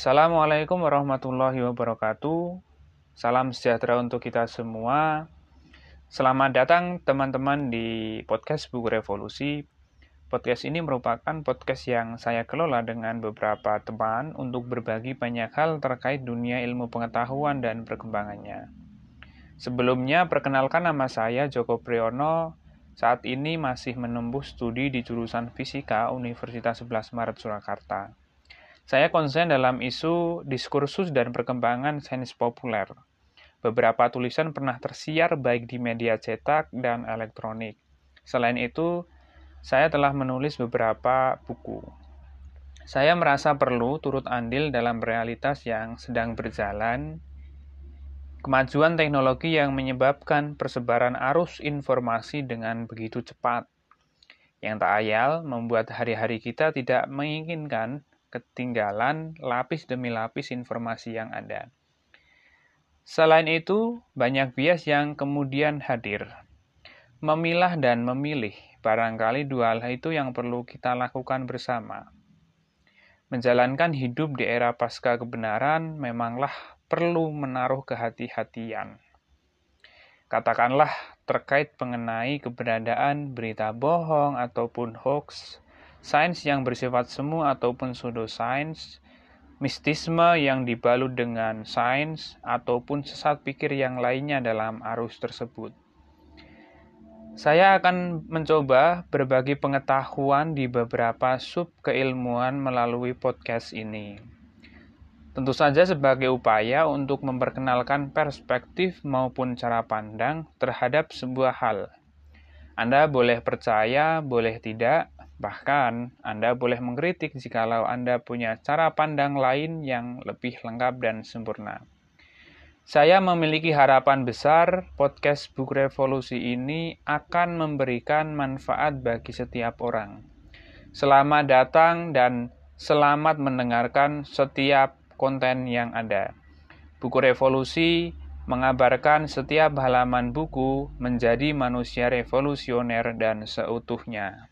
Assalamualaikum warahmatullahi wabarakatuh. Salam sejahtera untuk kita semua. Selamat datang teman-teman di podcast Buku Revolusi. Podcast ini merupakan podcast yang saya kelola dengan beberapa teman untuk berbagi banyak hal terkait dunia ilmu pengetahuan dan perkembangannya. Sebelumnya, perkenalkan nama saya Joko Priyono. Saat ini masih menempuh studi di jurusan Fisika Universitas 11 Maret Surakarta. Saya konsen dalam isu diskursus dan perkembangan sains populer. Beberapa tulisan pernah tersiar baik di media cetak dan elektronik. Selain itu, saya telah menulis beberapa buku. Saya merasa perlu turut andil dalam realitas yang sedang berjalan, kemajuan teknologi yang menyebabkan persebaran arus informasi dengan begitu cepat, yang tak ayal membuat hari-hari kita tidak menginginkan ketinggalan lapis demi lapis informasi yang ada. Selain itu, banyak bias yang kemudian hadir. Memilah dan memilih, barangkali dua hal itu yang perlu kita lakukan bersama. Menjalankan hidup di era pasca kebenaran memanglah perlu menaruh kehati-hatian. Katakanlah terkait mengenai keberadaan berita bohong ataupun hoax, sains yang bersifat semu ataupun pseudosains, mistisme yang dibalut dengan sains, ataupun sesat pikir yang lainnya dalam arus tersebut. Saya akan mencoba berbagi pengetahuan di beberapa sub keilmuan melalui podcast ini. Tentu saja sebagai upaya untuk memperkenalkan perspektif maupun cara pandang terhadap sebuah hal. Anda boleh percaya, boleh tidak, Bahkan, Anda boleh mengkritik jikalau Anda punya cara pandang lain yang lebih lengkap dan sempurna. Saya memiliki harapan besar podcast Book Revolusi ini akan memberikan manfaat bagi setiap orang. Selamat datang dan selamat mendengarkan setiap konten yang ada. Buku Revolusi mengabarkan setiap halaman buku menjadi manusia revolusioner dan seutuhnya.